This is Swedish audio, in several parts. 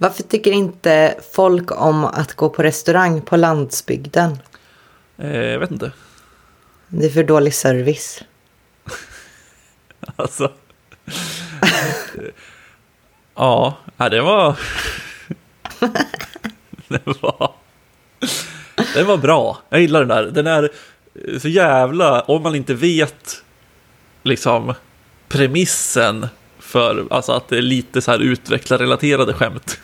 Varför tycker inte folk om att gå på restaurang på landsbygden? Eh, jag vet inte. Det är för dålig service. Alltså. ja, det var... det var... Den var bra. Jag gillar den där. Den är så jävla... Om man inte vet liksom premissen för alltså att det är lite så här utvecklarrelaterade skämt.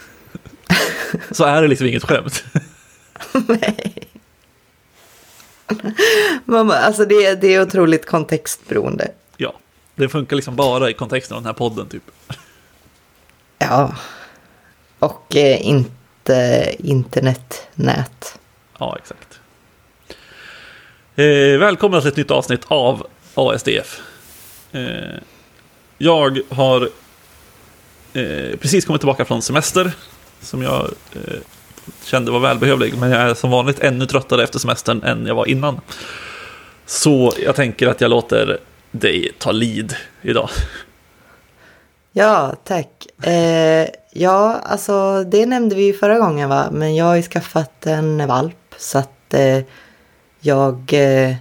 så är det liksom inget skämt. Nej. Mamma, alltså det, det är otroligt kontextberoende. Ja, det funkar liksom bara i kontexten av den här podden typ. Ja. Och eh, inte internetnät. Ja, exakt. Eh, välkomna till ett nytt avsnitt av ASDF. Eh, jag har eh, precis kommit tillbaka från semester som jag eh, kände var välbehövlig. Men jag är som vanligt ännu tröttare efter semestern än jag var innan. Så jag tänker att jag låter dig ta lead idag. Ja, tack. Eh, ja, alltså det nämnde vi ju förra gången va, men jag har ju skaffat en valp så att eh, jag eh,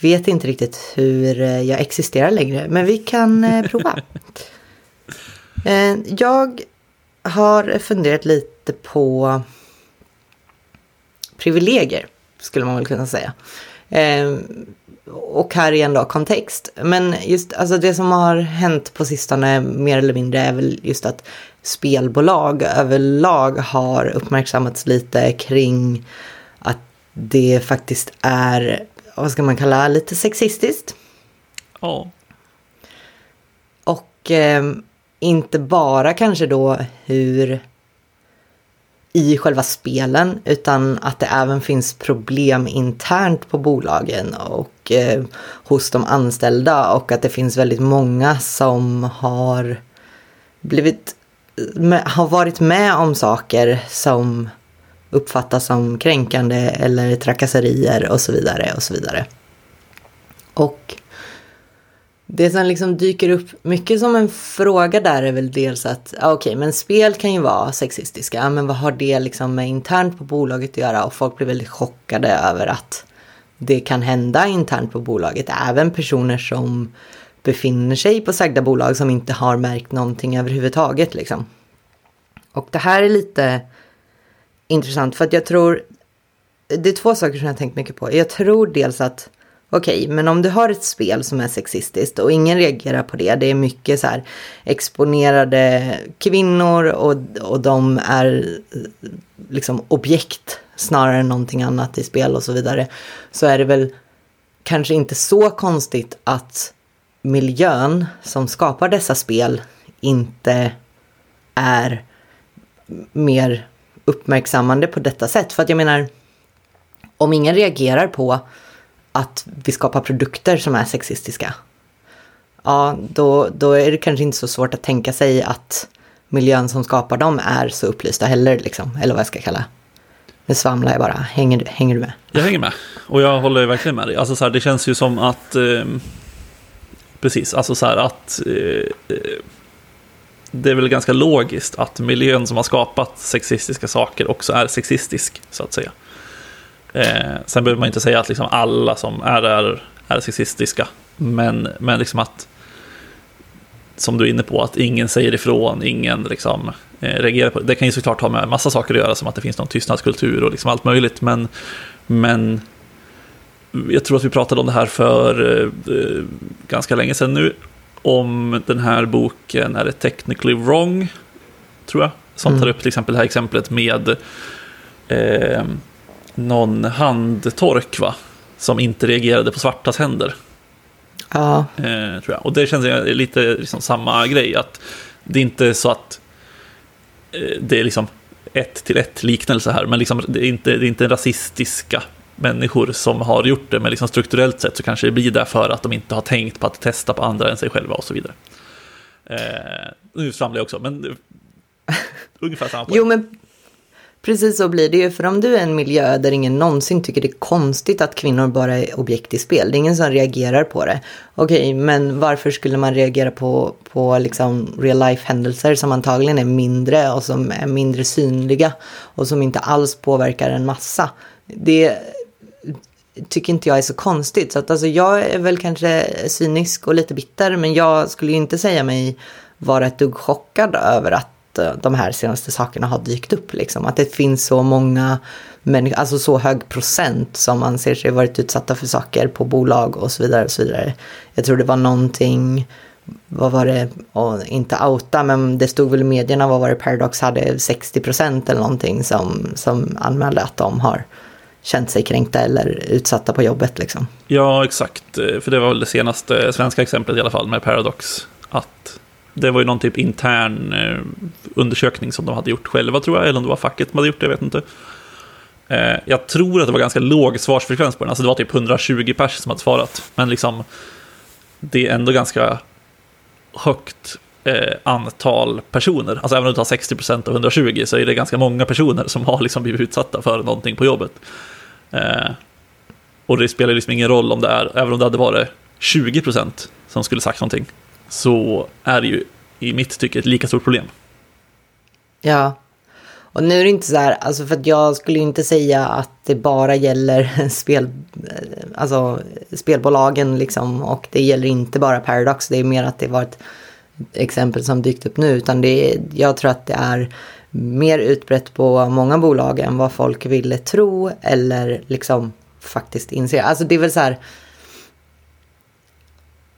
vet inte riktigt hur eh, jag existerar längre, men vi kan eh, prova. Eh, jag har funderat lite på privilegier, skulle man väl kunna säga. och här igen då kontext. Men just alltså det som har hänt på sistone mer eller mindre är väl just att spelbolag överlag har uppmärksammats lite kring att det faktiskt är vad ska man kalla lite sexistiskt. Ja. Och eh, inte bara kanske då hur i själva spelen utan att det även finns problem internt på bolagen och eh, hos de anställda och att det finns väldigt många som har blivit har varit med om saker som uppfattas som kränkande eller trakasserier och så vidare och så vidare. Och det som liksom dyker upp mycket som en fråga där är väl dels att, okej, okay, men spel kan ju vara sexistiska, men vad har det liksom med internt på bolaget att göra? Och folk blir väldigt chockade över att det kan hända internt på bolaget, även personer som befinner sig på sagda bolag som inte har märkt någonting överhuvudtaget liksom. Och det här är lite intressant för att jag tror, det är två saker som jag har tänkt mycket på. Jag tror dels att, okej, okay, men om du har ett spel som är sexistiskt och ingen reagerar på det, det är mycket så här exponerade kvinnor och, och de är liksom objekt snarare än någonting annat i spel och så vidare, så är det väl kanske inte så konstigt att miljön som skapar dessa spel inte är mer uppmärksammande på detta sätt. För att jag menar, om ingen reagerar på att vi skapar produkter som är sexistiska, ja, då, då är det kanske inte så svårt att tänka sig att miljön som skapar dem är så upplysta heller, liksom, eller vad jag ska kalla Nu svamlar jag bara. Hänger, hänger du med? Jag hänger med. Och jag håller verkligen med dig. Alltså så här, det känns ju som att... Eh, precis, alltså så här att... Eh, eh det är väl ganska logiskt att miljön som har skapat sexistiska saker också är sexistisk, så att säga. Eh, sen behöver man inte säga att liksom alla som är där är sexistiska, men, men liksom att, som du är inne på, att ingen säger ifrån, ingen liksom, eh, reagerar på det. Det kan ju såklart ha med massa saker att göra, som att det finns någon tystnadskultur och liksom allt möjligt, men, men jag tror att vi pratade om det här för eh, eh ganska länge sedan nu, om den här boken är det technically wrong, tror jag, som mm. tar upp till exempel det här exemplet med eh, någon handtork, va? Som inte reagerade på svartas händer. Ja. Eh, tror jag. Och det känns lite liksom samma grej, att det är inte så att eh, det är liksom ett till ett liknelse här, men liksom, det, är inte, det är inte rasistiska människor som har gjort det, men liksom strukturellt sett så kanske det blir därför att de inte har tänkt på att testa på andra än sig själva och så vidare. Eh, nu svamlar jag också, men ungefär samma poäng. Jo, men Precis så blir det ju, för om du är en miljö där ingen någonsin tycker det är konstigt att kvinnor bara är objekt i spel, det är ingen som reagerar på det. Okej, men varför skulle man reagera på, på liksom real life händelser som antagligen är mindre och som är mindre synliga och som inte alls påverkar en massa? Det tycker inte jag är så konstigt. Så att alltså jag är väl kanske cynisk och lite bitter, men jag skulle ju inte säga mig vara ett dugg chockad över att eh, de här senaste sakerna har dykt upp. Liksom. Att det finns så många människor, alltså så hög procent som anser sig varit utsatta för saker på bolag och så vidare. Och så vidare. Jag tror det var någonting, vad var det, och inte outa, men det stod väl i medierna, vad var det, Paradox hade 60 procent eller någonting som, som anmälde att de har känt sig kränkta eller utsatta på jobbet. Liksom. Ja, exakt. För det var väl det senaste svenska exemplet i alla fall med Paradox. Att det var ju någon typ intern eh, undersökning som de hade gjort själva tror jag, eller om det var facket som hade gjort det, jag vet inte. Eh, jag tror att det var ganska låg svarsfrekvens på den, alltså det var typ 120 pers som hade svarat. Men liksom, det är ändå ganska högt eh, antal personer. Alltså även om du tar 60% av 120 så är det ganska många personer som har liksom blivit utsatta för någonting på jobbet. Eh, och det spelar liksom ingen roll om det är, även om det hade varit 20% som skulle sagt någonting, så är det ju i mitt tycke ett lika stort problem. Ja, och nu är det inte så här, alltså för att jag skulle inte säga att det bara gäller spel, eh, alltså spelbolagen liksom och det gäller inte bara Paradox, det är mer att det var ett exempel som dykt upp nu utan det är, jag tror att det är mer utbrett på många bolag än vad folk ville tro eller liksom faktiskt inse. Alltså det är väl så här,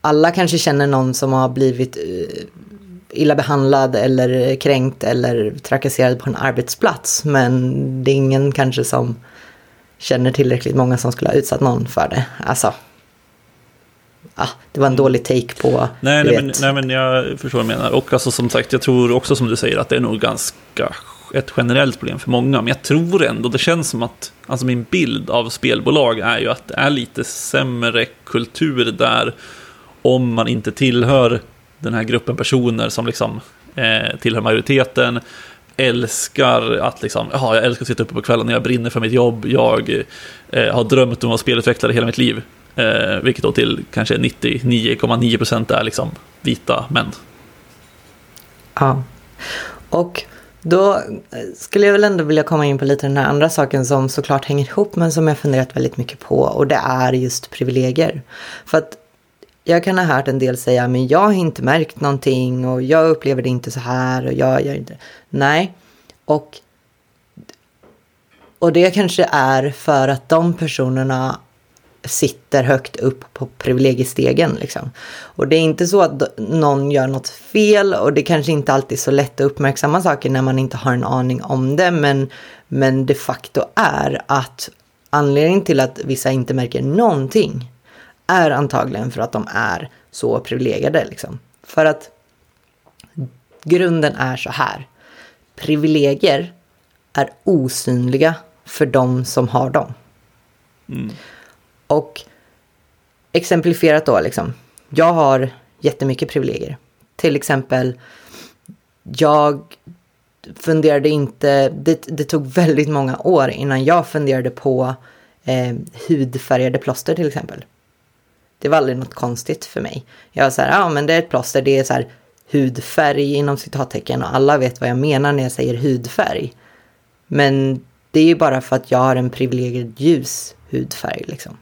alla kanske känner någon som har blivit eh, illa behandlad eller kränkt eller trakasserad på en arbetsplats. Men det är ingen kanske som känner tillräckligt många som skulle ha utsatt någon för det. Alltså, ah, det var en dålig take på... Nej, nej men, nej, men jag förstår vad du menar. Och alltså, som sagt, jag tror också som du säger att det är nog ganska ett generellt problem för många. Men jag tror ändå, det känns som att, alltså min bild av spelbolag är ju att det är lite sämre kultur där om man inte tillhör den här gruppen personer som liksom eh, tillhör majoriteten, älskar att liksom, jaha, jag älskar att sitta uppe på kvällen när jag brinner för mitt jobb, jag eh, har drömt om att vara spelutvecklare hela mitt liv, eh, vilket då till kanske 99,9 procent är liksom vita män. Ja, och då skulle jag väl ändå vilja komma in på lite den här andra saken som såklart hänger ihop men som jag funderat väldigt mycket på och det är just privilegier. För att jag kan ha hört en del säga, men jag har inte märkt någonting och jag upplever det inte så här och jag gör inte. Nej, och, och det kanske är för att de personerna sitter högt upp på privilegiestegen. Liksom. Och det är inte så att någon gör något fel och det kanske inte alltid är så lätt att uppmärksamma saker när man inte har en aning om det. Men, men de facto är att anledningen till att vissa inte märker någonting är antagligen för att de är så privilegierade. Liksom. För att grunden är så här. Privilegier är osynliga för de som har dem. Mm. Och exemplifierat då, liksom. Jag har jättemycket privilegier. Till exempel, jag funderade inte, det, det tog väldigt många år innan jag funderade på eh, hudfärgade plåster till exempel. Det var aldrig något konstigt för mig. Jag var så här, ja men det är ett plåster, det är så här hudfärg inom citattecken och alla vet vad jag menar när jag säger hudfärg. Men det är ju bara för att jag har en privilegierad ljus hudfärg liksom.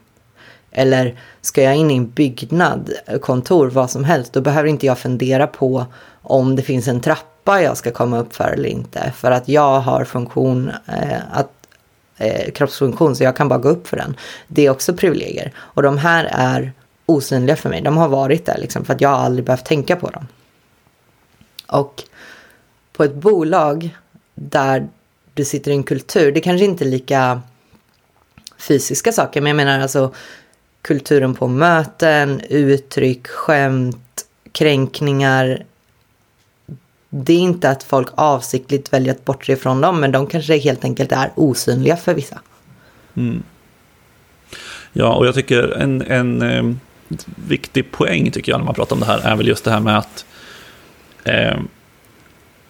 Eller ska jag in i en byggnad, kontor, vad som helst, då behöver inte jag fundera på om det finns en trappa jag ska komma upp för eller inte. För att jag har funktion, eh, att, eh, kroppsfunktion så jag kan bara gå upp för den. Det är också privilegier. Och de här är osynliga för mig. De har varit där liksom för att jag har aldrig behövt tänka på dem. Och på ett bolag där du sitter i en kultur, det kanske inte är lika fysiska saker, men jag menar alltså kulturen på möten, uttryck, skämt, kränkningar. Det är inte att folk avsiktligt väljer att bortse ifrån dem, men de kanske helt enkelt är osynliga för vissa. Mm. Ja, och jag tycker en, en eh, viktig poäng tycker jag när man pratar om det här är väl just det här med att eh,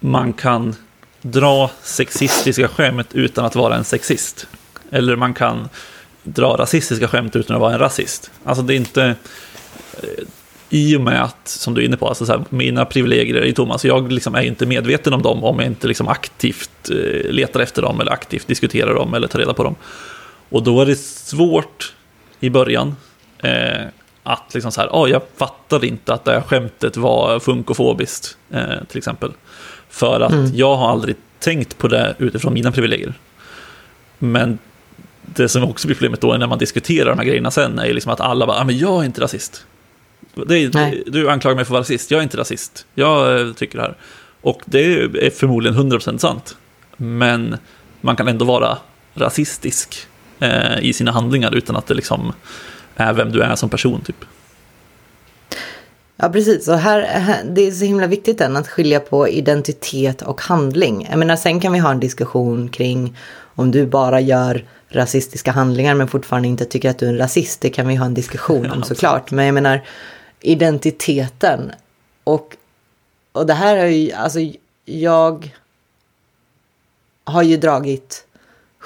man kan dra sexistiska skämt utan att vara en sexist. Eller man kan dra rasistiska skämt utan att vara en rasist. Alltså det är inte... eh, I och med att, som du är inne på, alltså så här, mina privilegier i Thomas, jag liksom är inte medveten om dem om jag inte liksom aktivt eh, letar efter dem eller aktivt diskuterar dem eller tar reda på dem. Och då är det svårt i början eh, att liksom så här, oh, jag fattar inte att det här skämtet var funkofobiskt, eh, till exempel. För att Mm. jag har aldrig tänkt på det utifrån mina privilegier. Men det som också blir problemet då när man diskuterar de här grejerna sen är liksom att alla bara, ah, men jag är inte rasist. Är, du anklagar mig för att vara rasist, jag är inte rasist. Jag eh, tycker det här. Och det är förmodligen 100% sant. Men man kan ändå vara rasistisk eh, i sina handlingar utan att det liksom är vem du är som person typ. Ja, precis. Och här, här, det är så himla viktigt än att skilja på identitet och handling. Jag menar, sen kan vi ha en diskussion kring om du bara gör rasistiska handlingar men fortfarande inte tycker att du är en rasist. Det kan vi ha en diskussion om såklart. Men jag menar, identiteten och, och det här har ju, alltså jag har ju dragit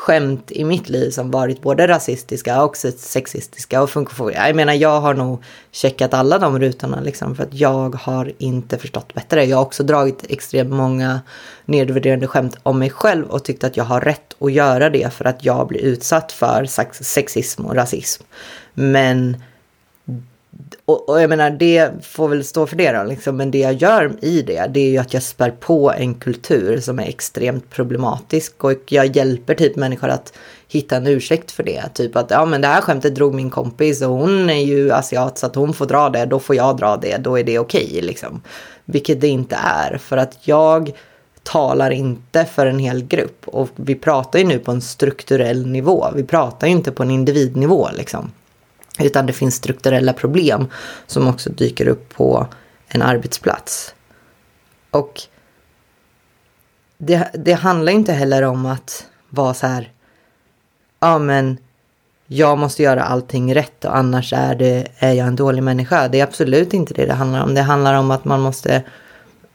skämt i mitt liv som varit både rasistiska och sexistiska och funkofobiska. Jag menar, jag har nog checkat alla de rutorna liksom för att jag har inte förstått bättre. Jag har också dragit extremt många nedvärderande skämt om mig själv och tyckt att jag har rätt att göra det för att jag blir utsatt för sex- sexism och rasism. Men och, och jag menar, det får väl stå för det då, liksom. men det jag gör i det, det är ju att jag spär på en kultur som är extremt problematisk och jag hjälper typ människor att hitta en ursäkt för det. Typ att, ja men det här skämtet drog min kompis och hon är ju asiat så att hon får dra det, då får jag dra det, då är det okej liksom. Vilket det inte är, för att jag talar inte för en hel grupp och vi pratar ju nu på en strukturell nivå, vi pratar ju inte på en individnivå liksom. Utan det finns strukturella problem som också dyker upp på en arbetsplats. Och det, det handlar inte heller om att vara så här, ja men jag måste göra allting rätt och annars är, det, är jag en dålig människa. Det är absolut inte det det handlar om. Det handlar om att man måste,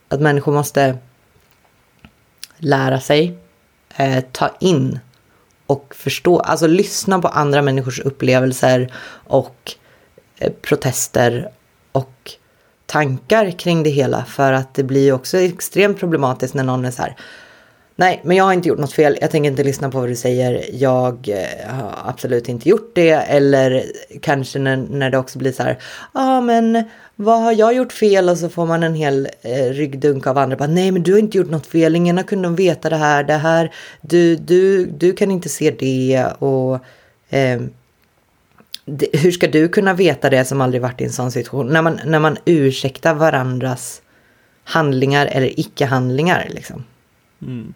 att människor måste lära sig, eh, ta in och förstå, alltså lyssna på andra människors upplevelser och eh, protester och tankar kring det hela. För att det blir ju också extremt problematiskt när någon är så här, nej, men jag har inte gjort något fel, jag tänker inte lyssna på vad du säger, jag eh, har absolut inte gjort det. Eller kanske när, när det också blir så här, ja ah, men vad har jag gjort fel? Och så får man en hel eh, ryggdunk av andra. Bara, Nej, men du har inte gjort något fel. Ingen har kunnat veta det här. Det här du, du, du kan inte se det. Och eh, det, hur ska du kunna veta det som aldrig varit i en sån situation? När man, när man ursäktar varandras handlingar eller icke-handlingar. Liksom. Mm.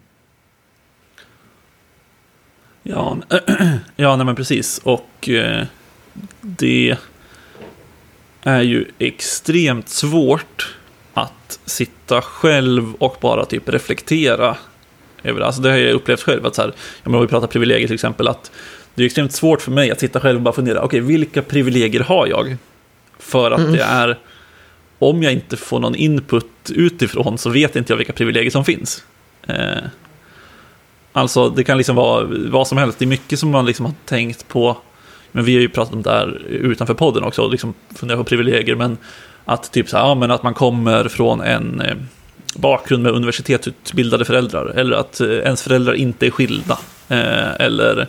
Ja, ja nej men precis. Och eh, det är ju extremt svårt att sitta själv och bara typ reflektera över det. Alltså det har jag upplevt själv, att så här, om vi pratar privilegier till exempel, att det är extremt svårt för mig att sitta själv och bara fundera, okej, vilka privilegier har jag? För att det är, om jag inte får någon input utifrån så vet inte jag vilka privilegier som finns. Eh, alltså det kan liksom vara vad som helst, det är mycket som man liksom har tänkt på, men vi har ju pratat om det här utanför podden också, liksom funderat på privilegier, men att typ så här, ja, men att man kommer från en eh, bakgrund med universitetsutbildade föräldrar, eller att eh, ens föräldrar inte är skilda, eh, eller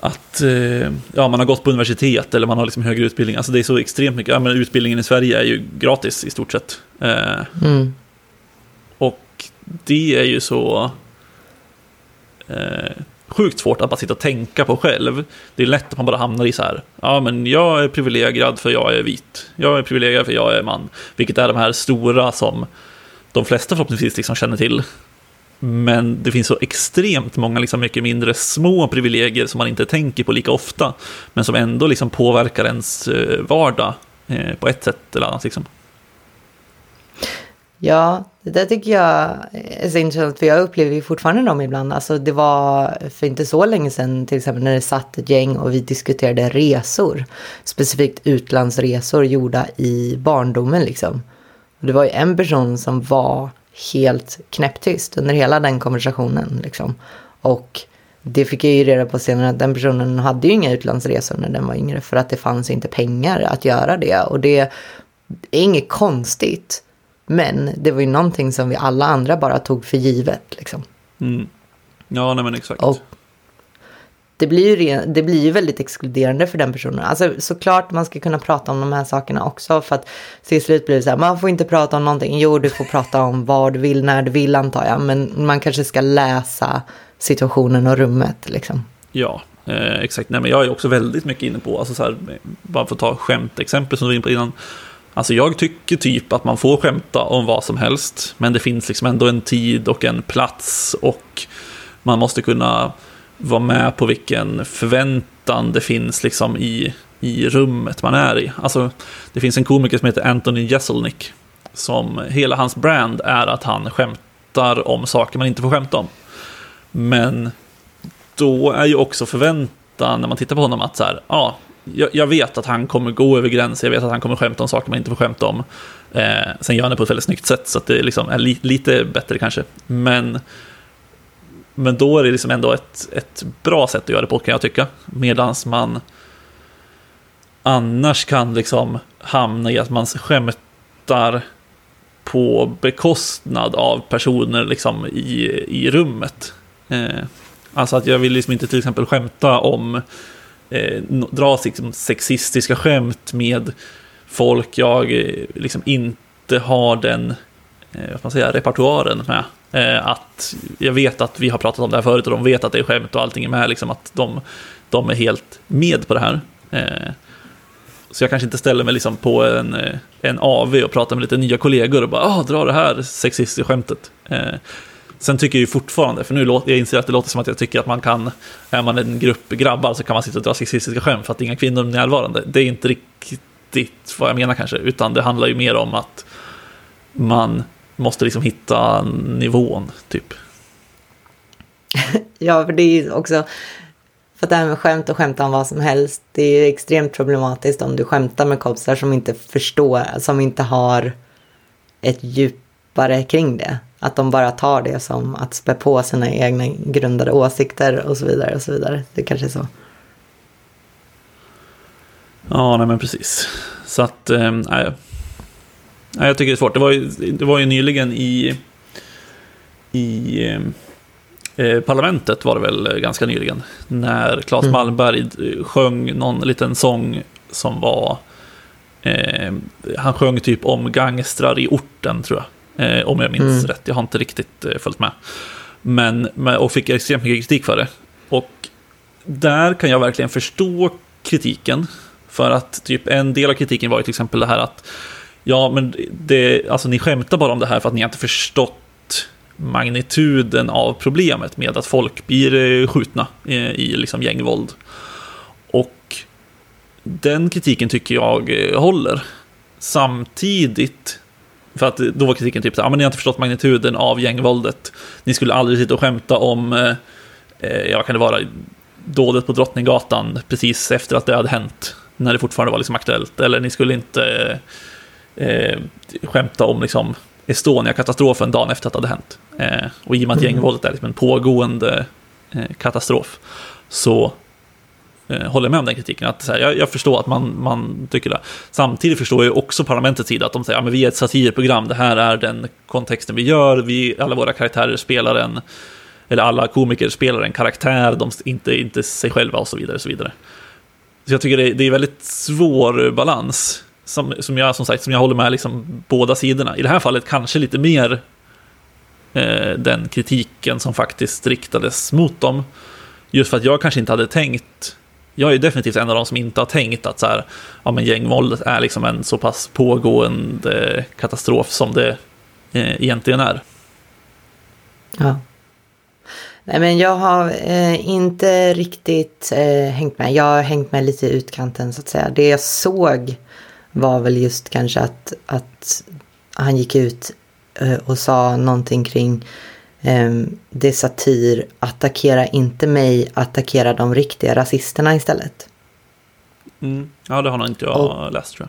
att ja, man har gått på universitet eller man har liksom högre utbildning. Alltså det är så extremt mycket. Ja, men utbildningen i Sverige är ju gratis i stort sett. Mm. och det är ju så eh, sjukt svårt att bara sitta och tänka på själv. Det är lätt att man bara hamnar i så här, ja men jag är privilegierad för jag är vit. Jag är privilegierad för jag är man. Vilket är de här stora som de flesta förhoppningsvis liksom känner till. Men det finns så extremt många liksom mycket mindre små privilegier som man inte tänker på lika ofta. Men som ändå liksom påverkar ens eh, vardag eh, på ett sätt eller annat. Liksom. Ja, det där tycker jag är så intressant för jag upplever ju fortfarande dem ibland. Alltså det var för inte så länge sedan till exempel när det satt ett gäng och vi diskuterade resor. Specifikt utlandsresor gjorda i barndomen liksom. Och det var ju en person som var helt knäpptyst under hela den konversationen. Liksom. Och det fick jag ju reda på senare att den personen hade ju inga utlandsresor när den var yngre för att det fanns inte pengar att göra det. Och det är inget konstigt. Men det var ju någonting som vi alla andra bara tog för givet. Liksom. Mm. Ja, nej men exakt. Och det blir, ju, det blir ju väldigt exkluderande för den personen. Alltså såklart man ska kunna prata om de här sakerna också. För att till slut blir det så här, man får inte prata om någonting. Jo, du får prata om vad du vill, när du vill antar jag. Men man kanske ska läsa situationen och rummet liksom. Ja, eh, exakt. Nej, men jag är också väldigt mycket inne på, alltså så här, bara för att ta skämtexempel som du var inne på innan. Alltså jag tycker typ att man får skämta om vad som helst, men det finns liksom ändå en tid och en plats och man måste kunna vara med på vilken förväntan det finns liksom i, i rummet man är i. Alltså, det finns en komiker som heter Anthony Jeselnik, som hela hans brand är att han skämtar om saker man inte får skämta om. Men då är ju också förväntan när man tittar på honom att så här, ja, jag, jag, vet att han kommer gå över gränser, jag vet att han kommer skämta om saker man inte får skämta om. Eh, sen gör han det på ett väldigt snyggt sätt, så att det liksom är li, lite bättre kanske. Men, men då är det liksom ändå ett, ett bra sätt att göra det på, kan jag tycka. Medan man annars kan liksom hamna i att man skämtar på bekostnad av personer liksom i, i rummet. Eh, alltså att jag vill liksom inte till exempel skämta om eh, dra liksom sexistiska skämt med folk jag eh, liksom inte har den eh, vad man säga, repertoaren med. Eh, att jag vet att vi har pratat om det här förut och de vet att det är skämt och allting är med, liksom att de, de är helt med på det här. Eh, så jag kanske inte ställer mig liksom på en, eh, en AV och pratar med lite nya kollegor och bara ah, dra det här sexistiska skämtet. Eh, Sen tycker jag ju fortfarande, för nu låter jag inser att det låter som att jag tycker att man kan, är man en grupp grabbar så kan man sitta och dra sexistiska skämt för att inga kvinnor är närvarande. Det är inte riktigt vad jag menar kanske, utan det handlar ju mer om att man måste liksom hitta nivån, typ. ja, för det är ju också, för att det här med skämt och skämta om vad som helst, det är ju extremt problematiskt om du skämtar med kompisar som inte förstår, som inte har ett djup djupare kring det. Att de bara tar det som att spä på sina egna grundade åsikter och så vidare. och så vidare. Det kanske är så. Ja, nej men precis. Så att, eh, nej. Jag tycker det är svårt. Det var ju, det var ju nyligen i, i eh, parlamentet var det väl ganska nyligen. När Claes mm. Malmberg sjöng någon liten sång som var eh, han sjöng typ om gangstrar i orten tror jag. Eh, om jag minns mm. rätt. Jag har inte riktigt eh, följt med. Men, och fick extremt mycket kritik för det. Och där kan jag verkligen förstå kritiken. För att typ en del av kritiken var ju till exempel det här att ja, men det, alltså ni skämtar bara om det här för att ni inte förstått magnituden av problemet med att folk blir eh, skjutna i, i liksom gängvåld. Och den kritiken tycker jag eh, håller. Samtidigt för att då var kritiken typ så här, men ni har inte förstått magnituden av gängvåldet. Ni skulle aldrig sitta och skämta om, eh, eh, ja kan det vara, dådet på Drottninggatan precis efter att det hade hänt. När det fortfarande var liksom aktuellt. Eller ni skulle inte eh, skämta om liksom Estonia-katastrofen dagen efter att det hade hänt. Eh, och i och med att mm. gängvåldet är liksom en pågående eh, katastrof så eh, Eh, håller med om den kritiken. Att, här, jag, jag, förstår att man, man tycker det. Samtidigt förstår jag också parlamentets sida att de säger att ja, vi är ett satirprogram, det här är den kontexten vi gör, vi, alla våra karaktärer spelar en, eller alla komiker spelar en karaktär, de inte, inte sig själva och så vidare. Och så vidare. Så jag tycker det, det är väldigt svår balans. Som, som jag som sagt som jag håller med liksom båda sidorna. I det här fallet kanske lite mer eh, den kritiken som faktiskt riktades mot dem. Just för att jag kanske inte hade tänkt jag är definitivt en av de som inte har tänkt att så här, ja, men gängvåldet är liksom en så pass pågående eh, katastrof som det eh, egentligen är. Ja. Nej, men jag har eh, inte riktigt eh, hängt med. Jag har hängt med lite i utkanten så att säga. Det jag såg var väl just kanske att, att han gick ut eh, och sa någonting kring det är satir, attackera inte mig, attackera de riktiga rasisterna istället. Mm. Ja, det har nog inte jag och, läst tror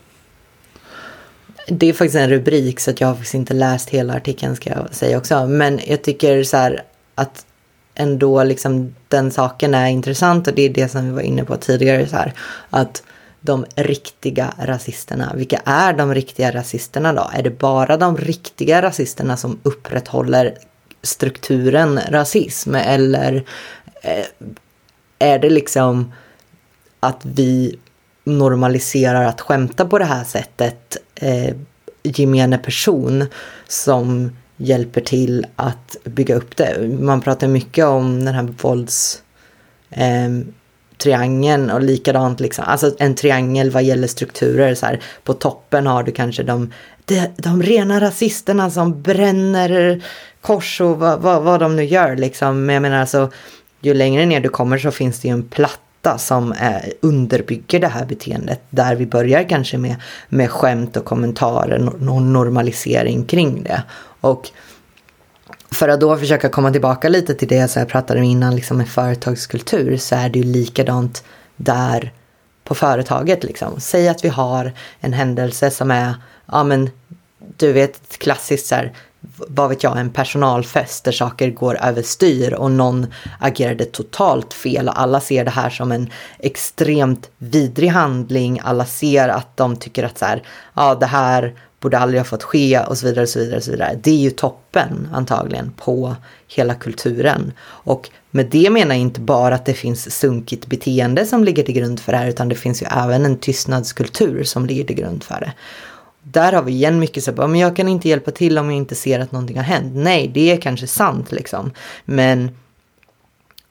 jag. det är faktiskt en rubrik så att jag har faktiskt inte läst hela artikeln ska jag säga också. Men jag tycker så här att ändå liksom den saken är intressant och det är det som vi var inne på tidigare så här. Att de riktiga rasisterna, vilka är de riktiga rasisterna då? Är det bara de riktiga rasisterna som upprätthåller strukturen rasism eller eh, är det liksom att vi normaliserar att skämta på det här sättet eh, gemene person som hjälper till att bygga upp det. Man pratar mycket om den här vålds eh, triangeln och likadant liksom, alltså en triangel vad gäller strukturer så här. På toppen har du kanske de, de, de rena rasisterna som bränner kors och vad, vad, vad de nu gör liksom. Men jag menar alltså, ju längre ner du kommer så finns det ju en platt som eh, underbygger det här beteendet. Där vi börjar kanske med, med skämt och kommentarer någon normalisering kring det. Och för att då försöka komma tillbaka lite till det som jag pratade om innan, liksom med företagskultur, så är det ju likadant där på företaget. Liksom. Säg att vi har en händelse som är, ja men du vet klassiskt så här, vad vet jag, en personalfest där saker går överstyr och någon agerade totalt fel och alla ser det här som en extremt vidrig handling. Alla ser att de tycker att så här, ja det här borde aldrig ha fått ske och så vidare. Och så vidare, och så vidare. Det är ju toppen antagligen på hela kulturen. Och med det menar jag inte bara att det finns sunkigt beteende som ligger till grund för det här utan det finns ju även en tystnadskultur som ligger till grund för det. Där har vi igen mycket så men jag kan inte hjälpa till om jag inte ser att någonting har hänt. Nej, det är kanske sant liksom. Men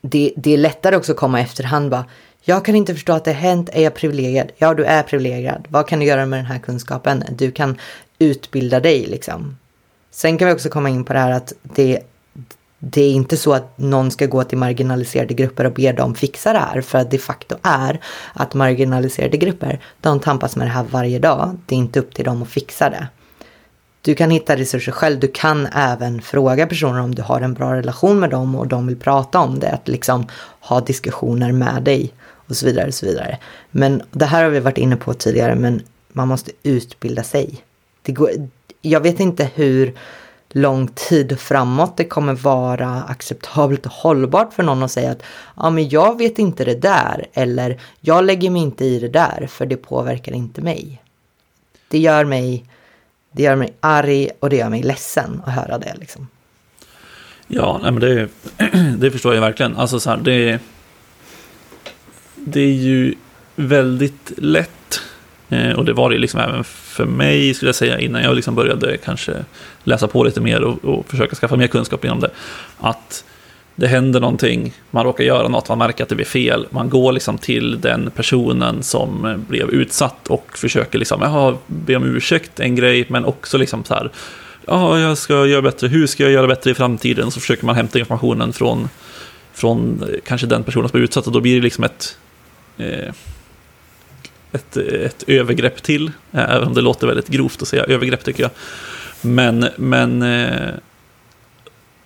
det, det är lättare också att komma i efterhand bara, jag kan inte förstå att det har hänt. Är jag privilegierad? Ja, du är privilegierad. Vad kan du göra med den här kunskapen? Du kan utbilda dig liksom. Sen kan vi också komma in på det här att det, det är inte så att någon ska gå till marginaliserade grupper och be dem fixa det här. För att de facto är att marginaliserade grupper, de tampas med det här varje dag. Det är inte upp till dem att fixa det. Du kan hitta resurser själv. Du kan även fråga personer om du har en bra relation med dem och de vill prata om det. Att liksom ha diskussioner med dig och så vidare. Och så vidare. Men det här har vi varit inne på tidigare, men man måste utbilda sig. Det går, jag vet inte hur lång tid framåt det kommer vara acceptabelt och hållbart för någon att säga att ja, men jag vet inte det där eller jag lägger mig inte i det där för det påverkar inte mig. Det gör mig, det gör mig arg och det gör mig ledsen att höra det. Liksom. Ja, nej, men det, det förstår jag verkligen. Alltså så här, det, det är ju väldigt lätt, eh, och det var det liksom även för mig, skulle jag säga, innan jag liksom började kanske läsa på lite mer och, och försöka skaffa mer kunskap inom det, att det händer någonting, man råkar göra något, man märker att det blir fel, man går liksom till den personen som blev utsatt och försöker liksom, jaha, be om ursäkt, en grej, men också liksom så här, ja, jag ska göra bättre, hur ska jag göra bättre i framtiden? Så försöker man hämta informationen från, från kanske den personen som är utsatt och då blir det liksom ett Eh, ett, ett övergrepp till, även om det låter väldigt grovt att säga övergrepp tycker jag. Men, men eh,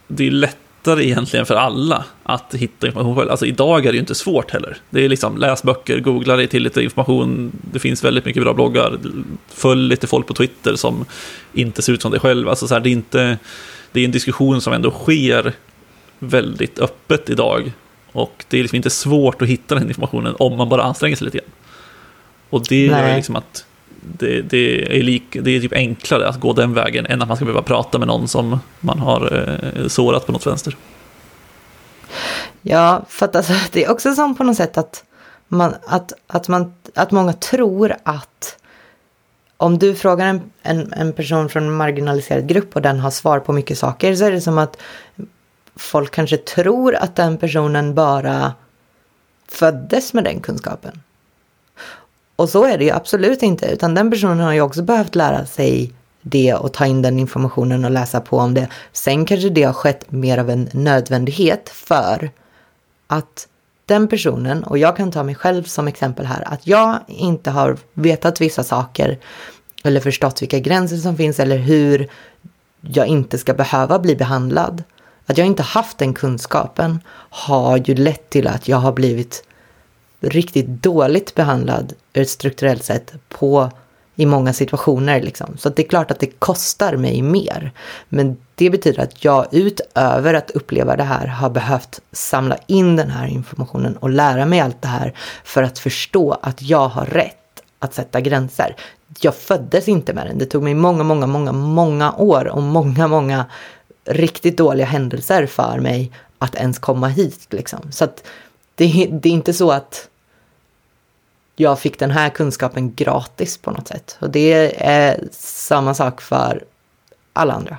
det är lättare egentligen för alla att hitta information själv. Alltså idag är det ju inte svårt heller. Det är liksom läs böcker, googla dig till lite information. Det finns väldigt mycket bra bloggar. Följ lite folk på Twitter som inte ser ut som dig själv. Alltså så här, det är inte, det är en diskussion som ändå sker väldigt öppet idag. Och det är liksom inte svårt att hitta den informationen om man bara anstränger sig lite grann. Och det Nej. gör liksom att det, det, är lik, det är typ enklare att gå den vägen än att man ska behöva prata med någon som man har eh, sårat på något vänster. Ja, för att alltså, det är också som på något sätt att, man, att, att, man, att många tror att om du frågar en, en, en person från en marginaliserad grupp och den har svar på mycket saker så är det som att folk kanske tror att den personen bara föddes med den kunskapen. Och så är det ju absolut inte, utan den personen har ju också behövt lära sig det och ta in den informationen och läsa på om det. Sen kanske det har skett mer av en nödvändighet för att den personen, och jag kan ta mig själv som exempel här, att jag inte har vetat vissa saker eller förstått vilka gränser som finns eller hur jag inte ska behöva bli behandlad. Att jag inte haft den kunskapen har ju lett till att jag har blivit riktigt dåligt behandlad ur ett strukturellt sätt på i många situationer. Liksom. Så det är klart att det kostar mig mer. Men det betyder att jag utöver att uppleva det här har behövt samla in den här informationen och lära mig allt det här för att förstå att jag har rätt att sätta gränser. Jag föddes inte med den. Det tog mig många, många, många, många år och många, många riktigt dåliga händelser för mig att ens komma hit. Liksom. Så att det, det är inte så att jag fick den här kunskapen gratis på något sätt. Och det är samma sak för alla andra.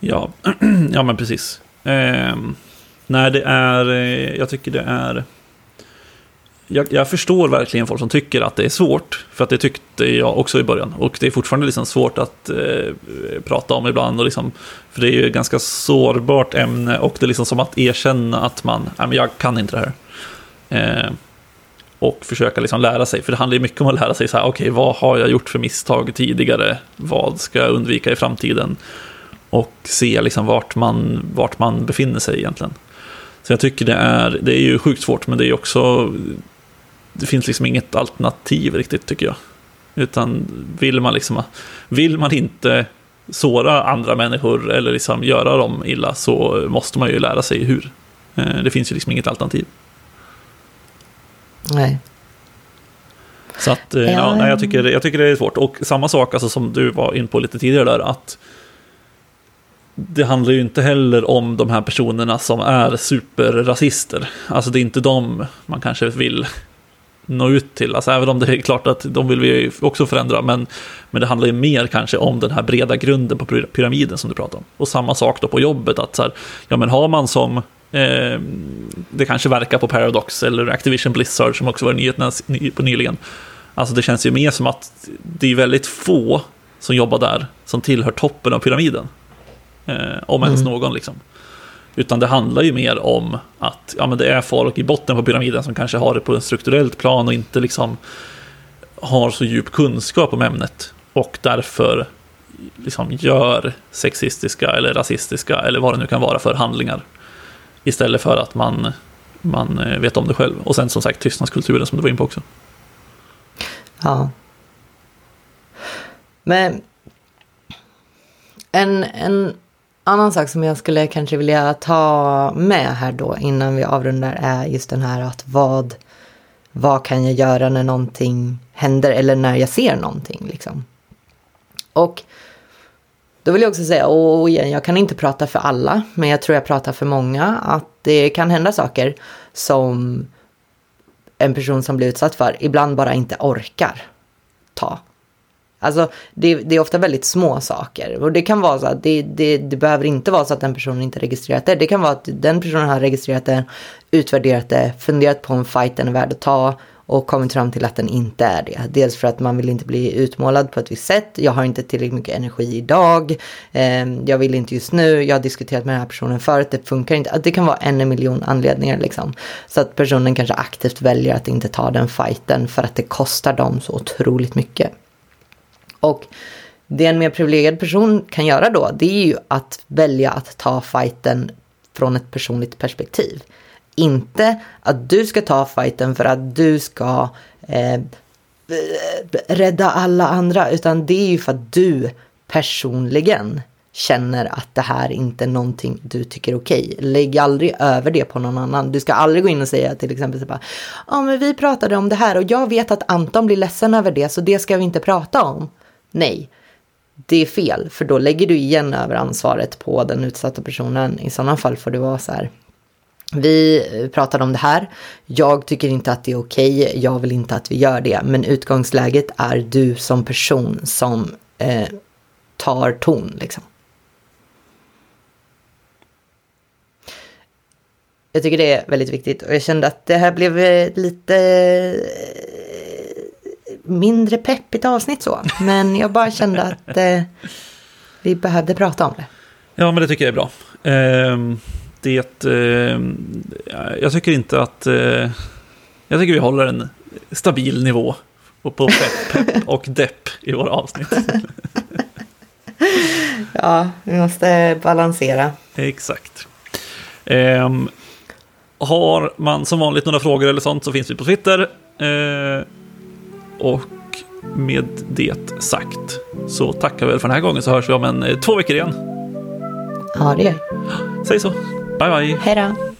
Ja, ja men precis. Eh, nej, det är, eh, jag tycker det är... Jag, jag, förstår verkligen folk som tycker att det är svårt. För att det tyckte jag också i början. Och det är fortfarande liksom svårt att eh, prata om ibland. Och liksom, för det är ju ett ganska sårbart ämne. Och det är liksom som att erkänna att man, nej men jag kan inte det här. Eh, och försöka liksom lära sig. För det handlar ju mycket om att lära sig så här, okej, okay, vad har jag gjort för misstag tidigare? Vad ska jag undvika i framtiden? Och se liksom vart man, vart man befinner sig egentligen. Så jag tycker det är, det är ju sjukt svårt, men det är också, det finns liksom inget alternativ riktigt tycker jag. Utan vill man liksom, vill man inte såra andra människor eller liksom göra dem illa så måste man ju lära sig hur. Eh, det finns ju liksom inget alternativ. Nej. Så att, eh, ja, ja jag, tycker, jag tycker det är svårt. Och samma sak alltså, som du var in på lite tidigare där, att det handlar ju inte heller om de här personerna som är superrasister. Alltså det är inte de man kanske vill nå ut till. Alltså även om det är klart att de vill vi också förändra. Men, men det handlar ju mer kanske om den här breda grunden på pyramiden som du pratar om. Och samma sak då på jobbet. att så här, ja men har man som Eh, det kanske verkar på Paradox eller Activision Blizzard som också var nyheterna på nyligen. Alltså det känns ju mer som att det är väldigt få som jobbar där som tillhör toppen av pyramiden. Eh, om ens mm. någon liksom. Utan det handlar ju mer om att ja, men det är folk i botten på pyramiden som kanske har det på ett strukturellt plan och inte liksom har så djup kunskap om ämnet. Och därför liksom gör sexistiska eller rasistiska eller vad det nu kan vara för handlingar. Istället för att man, man eh, vet om det själv. Och sen som sagt tystnadskulturen som du var in på också. Ja. Men en, en annan sak som jag skulle kanske vilja ta med här då innan vi avrundar är just den här att vad, vad kan jag göra när någonting händer eller när jag ser någonting liksom. Och då vill jag också säga, och igen, jag kan inte prata för alla, men jag tror jag pratar för många, att det kan hända saker som en person som blir utsatt för ibland bara inte orkar ta. Alltså det, det, är ofta väldigt små saker och det kan vara så att det, det, det behöver inte vara så att den personen inte registrerat det. Det kan vara att den personen har registrerat det, utvärderat det, funderat på om fighten är värd att ta och kommit fram till att den inte är det. Dels för att man vill inte bli utmålad på ett visst sätt. Jag har inte tillräckligt mycket energi idag. Eh, jag vill inte just nu. Jag har diskuterat med den här personen förut. Det funkar inte. Det kan vara en miljon anledningar liksom. Så att personen kanske aktivt väljer att inte ta den fighten för att det kostar dem så otroligt mycket. Och det en mer privilegierad person kan göra då, det är ju att välja att ta fighten från ett personligt perspektiv. Inte att du ska ta fighten för att du ska eh, rädda alla andra, utan det är ju för att du personligen känner att det här inte är någonting du tycker är okej. Lägg aldrig över det på någon annan. Du ska aldrig gå in och säga till exempel så bara, ja men vi pratade om det här och jag vet att Anton blir ledsen över det så det ska vi inte prata om. Nej, det är fel för då lägger du igen över ansvaret på den utsatta personen. I sådana fall får det vara så här, vi pratade om det här. Jag tycker inte att det är okej. Okay. Jag vill inte att vi gör det. Men utgångsläget är du som person som eh, tar ton. Liksom. Jag tycker det är väldigt viktigt och jag kände att det här blev eh, lite eh, mindre peppigt avsnitt så. Men jag bara kände att eh, vi behövde prata om det. Ja, men det tycker jag är bra. Um det... Eh, jag tycker inte att... Eh, jag tycker vi håller en stabil nivå på pepp, och depp i våra avsnitt. ja, vi måste balansera. Exakt. Eh, har man som vanligt några frågor eller sånt så finns vi på Twitter. Och med det sagt så tackar vi för den här gången så hörs vi om en eh, två veckor igen. Ja, det gör Säg så. Bye bye. Hej då!